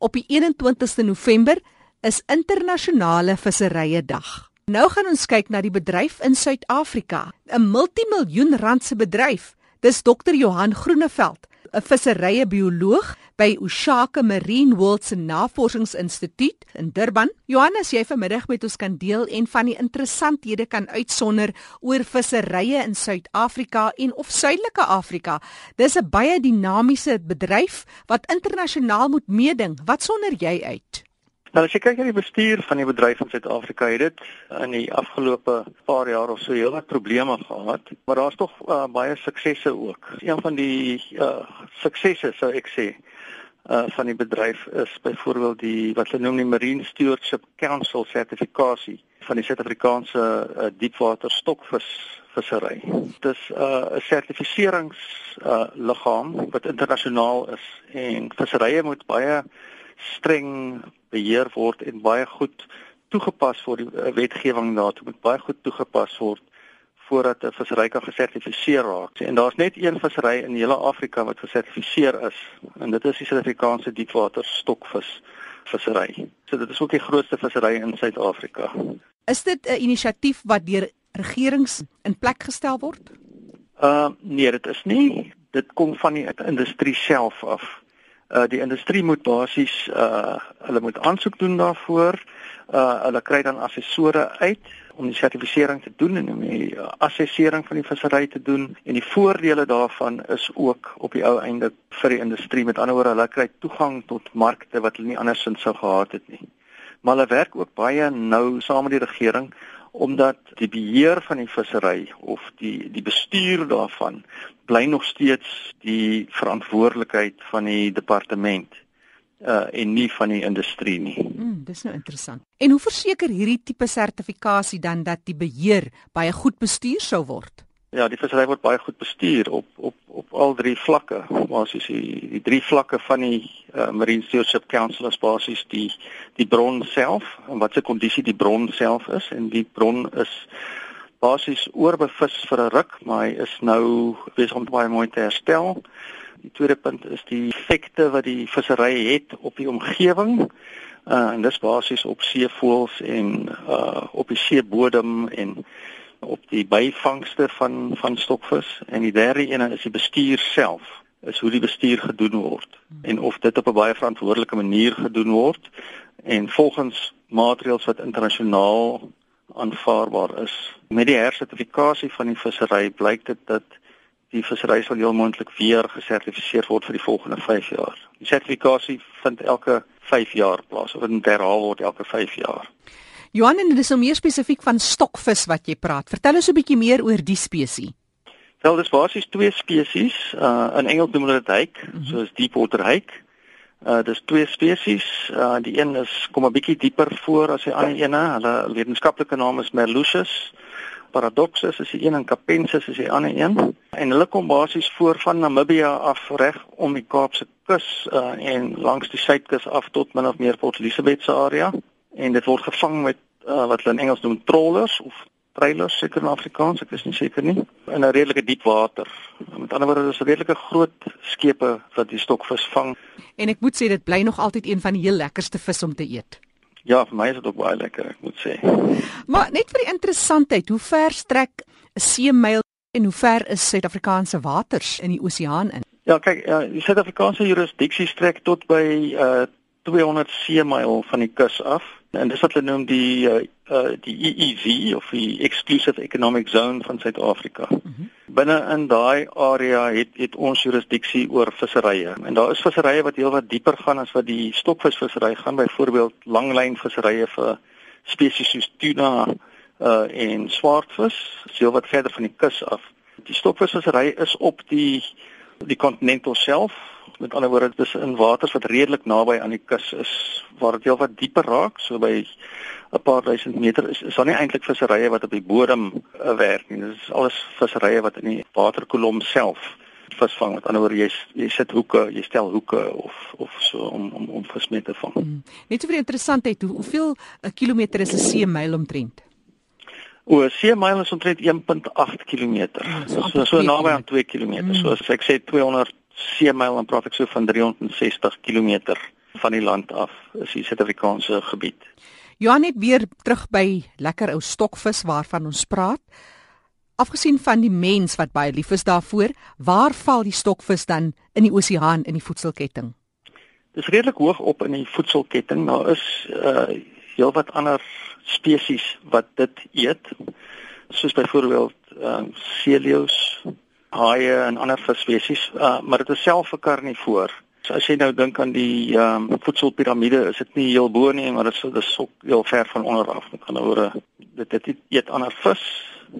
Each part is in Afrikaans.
Op die 21ste November is internasionale visserye dag. Nou gaan ons kyk na die bedryf in Suid-Afrika, 'n multimiljoen rand se bedryf. Dis Dr. Johan Groeneveld, 'n visserye bioloog by Ushaka Marine World se Navorsingsinstituut in Durban. Johannes, jy vanmiddag met ons kan deel en van die interessanthede kan uitsonder oor visserye in Suid-Afrika en of Suidelike Afrika. Dis 'n baie dinamiese bedryf wat internasionaal moet meeding. Wat sonder jy uit? Nou as jy kyk na die bestuur van die bedryf in Suid-Afrika, het dit in die afgelope paar jaar of so heelwat probleme gehad, maar daar's tog uh, baie suksesse ook. Een van die uh, suksesse sou ek sê uh van die bedryf is byvoorbeeld die wat hulle noem die Marine Stewardship Council sertifikasie van die Suid-Afrikaanse uh, diepwater stokvis vissery. Dit is 'n uh, sertifiserings uh liggaam wat internasionaal is en visserye moet baie streng beheer word en baie goed toegepas word die eh, wetgewing daartoe moet baie goed toegepas word voordat 'n vissery kan gesertifiseer raak. En daar's net een vissery in hele Afrika wat gesertifiseer is en dit is die Suid-Afrikaanse diepwater stokvis vissery. So dit is ook die grootste vissery in Suid-Afrika. Is dit 'n inisiatief wat deur regerings in plek gestel word? Uh nee, dit is nie. Dit kom van die industrie self af uh die industrie moet basies uh hulle moet aansoek doen daarvoor. Uh hulle kry dan assessore uit om die sertifisering te doen en om die uh, assessering van die vissery te doen en die voordele daarvan is ook op die ou einde vir die industrie. Met ander woorde, hulle kry toegang tot markte wat hulle nie andersins sou gehad het nie. Maar hulle werk ook baie nou saam met die regering omdat die beheer van die vissery of die die bestuur daarvan bly nog steeds die verantwoordelikheid van die departement uh en nie van die industrie nie. Mm, dis nou interessant. En hoe verseker hierdie tipe sertifikasie dan dat die beheer baie goed bestuur sou word? Ja, die vissery word baie goed bestuur op op op al drie vlakke. Basies die die drie vlakke van die uh, Marine Stewardship Council is basies die die bron self en wat se kondisie die bron self is en die bron is basies oorbevis vir 'n ruk, maar hy is nou besig om baie mooi te herstel. Die tweede punt is die effekte wat die vissery het op die omgewing. Uh, en dis basies op seevoëls en uh op die seebodem en op die byvangste van van stokvis en die derde een is die bestuur self is hoe die bestuur gedoen word en of dit op 'n baie verantwoordelike manier gedoen word en volgens maatreëls wat internasionaal aanvaarbaar is met die hersertifikasie van die vissery blyk dit dat die vissery sal heel moontlik weer gesertifiseer word vir die volgende 5 jaar. Die sertifikasie vind elke 5 jaar plaas of dit herhaal word elke 5 jaar. Johan, en dit is nou meer spesifiek van stokvis wat jy praat. Vertel ons 'n bietjie meer oor die spesies. Wel, dis basies twee spesies. Uh in Engels noem hulle dit hake, mm -hmm. soos deepwater hake. Uh dis twee spesies. Uh die een is kom 'n bietjie dieper voor as die ander ene. Hulle wetenskaplike naam is Merluccius. Paradoxus is die een en Capensis is die ander een. En hulle kom basies voor van Namibië af reg om die Kaapse kus uh en langs die suidkus af tot min of meer Port Elizabeth se area en dit word gevang met uh, wat hulle in Engels noem trollers of trailers seker in Afrikaans, ek is nie seker nie, in 'n redelike diep water. Met ander woorde, dis 'n redelike groot skepe wat die stokvis vang. En ek moet sê dit bly nog altyd een van die heel lekkerste vis om te eet. Ja, vir my is dit ook baie lekker, ek moet sê. Maar net vir die interessantheid, hoe ver strek 'n seemyl en hoe ver is Suid-Afrikaanse waters in die oseaan in? Ja, kyk, ja, die Suid-Afrikaanse jurisdiksie strek tot by uh 200 seemyl van die kus af en dis wat hulle noem die uh, uh die EEZ of die Exclusive Economic Zone van Suid-Afrika. Mm -hmm. Binne in daai area het het ons jurisdiksie oor visserye. En daar is visserye wat heelwat dieper gaan as wat die stokvisvissery gaan, byvoorbeeld langlyn visserye vir spesies soos tuna uh en swartvis, heelwat verder van die kus af. Die stokvisvissery is op die die kontinental self met ander woorde dis in waters wat redelik naby aan die kus is waar dit heelwat dieper raak so by 'n paar duisend meter is is daar nie eintlik visserye wat op die bodem uh, werk nie dis is alles visserye wat in die waterkolom self visvang met ander woorde jy jy sit hoeke jy stel hoeke of of so om om om vis mee te vang hmm. net so vir interessantheid hoe, hoeveel 'n kilometer is 'n seemyl omtrent O, seemyl is omtrent 1.8 km. Ja, so so, so naby aan 2 km. Mm. So as ek sê 200 seemyl dan praat ek so van 360 km van die land af is die Suid-Afrikaanse gebied. Johan net weer terug by lekker ou stokvis waarvan ons praat. Afgesien van die mens wat baie lief is daarvoor, waar val die stokvis dan in die oseaan in die voedselketting? Dis redelik hoog op in die voedselketting. Daar is uh heelwat ander spesies wat dit eet, soos byvoorbeeld ehm uh, seeleus, haie en ander visspesies, uh, maar dit is self 'n karnivoor. So as jy nou dink aan die ehm um, voedselpiramide, is dit nie heel bo nie, maar dit is dit is ook heel ver van onder af. Met ander woorde, dit dit eet ander vis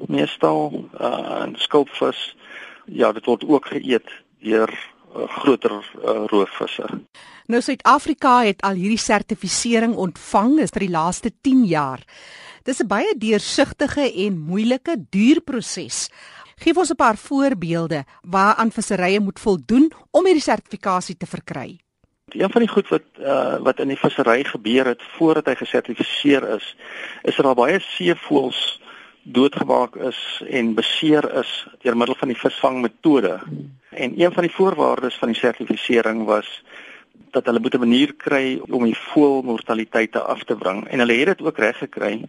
meestal uh skulpvis. Ja, dit word ook geëet deur uh, groter uh, roofvisse. Nou Suid-Afrika het al hierdie sertifisering ontvang is vir die laaste 10 jaar. Dis 'n baie deursigtige en moeilike duur proses. Geef ons 'n paar voorbeelde waaraan visserye moet voldoen om hierdie sertifikasie te verkry. Een van die goed wat uh, wat in die vissery gebeur het voordat hy gesertifiseer is, is dat daar baie seevoëls doodgemaak is en beseer is deur middel van die visvangmetode. En een van die voorwaardes van die sertifisering was dat hulle moet 'n manier kry om die voëlmortaliteite af te bring en hulle het dit ook reg gekry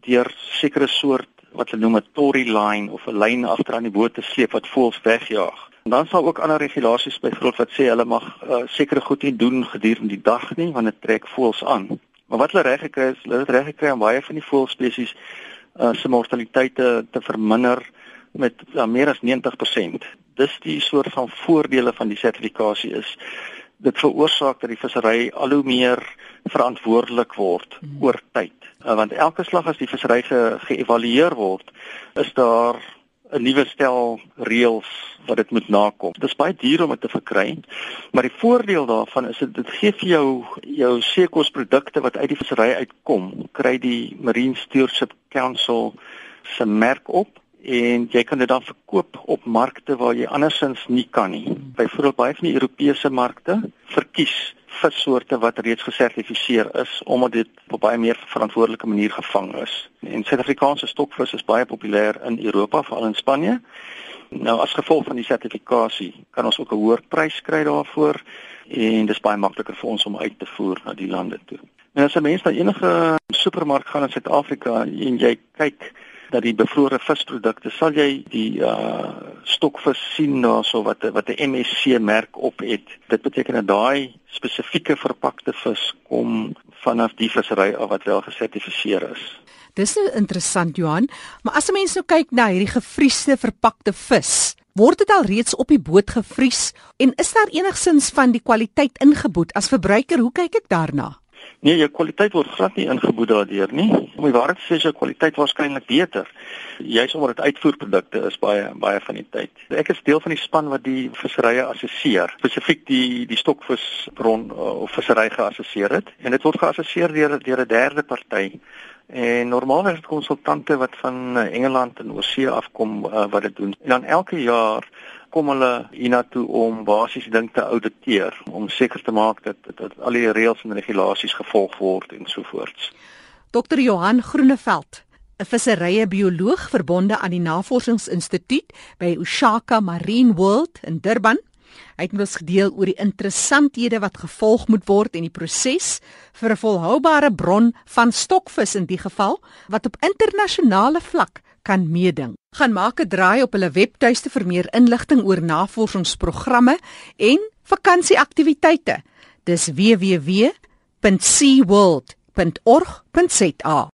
deur sekere soort wat hulle noem 'n tory line of 'n lyn agter aan die boot te sleep wat voëls wegjaag. En dan sal ook ander regulasies byvoorbeeld wat sê hulle mag uh, sekere goed nie doen gedurende die dag nie want dit trek voëls aan. Maar wat hulle reg gekry het, hulle het reg gekry om baie van die voëlspesies uh, se mortaliteite te verminder met uh, meer as 90%. Dis die soort van voordele van die sertifikasie is dit veroorsaak dat die vissery al hoe meer verantwoordelik word hmm. oor tyd. Uh, want elke slag as die vissery geëvalueer ge word, is daar 'n nuwe stel reëls wat dit moet nakom. Dit is baie duur om dit te verkry, maar die voordeel daarvan is dit dit gee vir jou jou seekosprodukte wat uit die vissery uitkom, kry die Marine Stewardship Council se merk op en jy kan dit dan verkoop op markte waar jy andersins nie kan nie. Byvoorbeeld baie van die Europese markte verkies vissoorte wat reeds gesertifiseer is omdat dit op baie meer verantwoordelike manier gevang is. En Suid-Afrikaanse stokvis is baie populêr in Europa, veral in Spanje. Nou as gevolg van die sertifikasie kan ons ook 'n hoër prys kry daarvoor en dis baie makliker vir ons om uit te voer na die lande toe. En as 'n mens na enige supermark gaan in Suid-Afrika en jy kyk dat die bevrore visprodukte sal jy die uh stokvis sien daarso wat wat 'n MSC merk op het. Dit beteken dat daai spesifieke verpakte vis kom vanaf die vissery af wat wel gesertifiseer is. Dis nou interessant Johan, maar as 'n mens nou kyk na hierdie gevriesde verpakte vis, word dit al reeds op die boot gevries en is daar enigsins van die kwaliteit ingeboet as verbruiker? Hoe kyk ek daarna? Nee, jou kwaliteit word glad nie ingeboet daardeur nie. Om die waarheid te sê, jou kwaliteit waarskynlik beter. Jy's omdat dit uitvoerprodukte is baie baie van die tyd. Ek is deel van die span wat die visserye assesseer, spesifiek die die stokvisbron uh, of vissery geassesseer het en dit word geassesseer deur deur 'n derde party. En normaalweg is dit konsultante wat van uh, Engeland en Oorsee afkom uh, wat dit doen. En dan elke jaar kom hulle hiernatoe om basies ding te auditeer om seker te maak dat dat al die reëls en regulasies gevolg word en so voort. Dr Johan Groeneveld 'n visserye bioloog verbonde aan die Navorsingsinstituut by Ushaka Marine World in Durban. Hy het ons gedeel oor die interessanthede wat gevolg moet word en die proses vir 'n volhoubare bron van stokvis in die geval wat op internasionale vlak kan meeding. Gaan maak 'n draai op hulle webtuiste vir meer inligting oor navorsingsprogramme en vakansieaktiwiteite. Dis www.seaworld.org.za.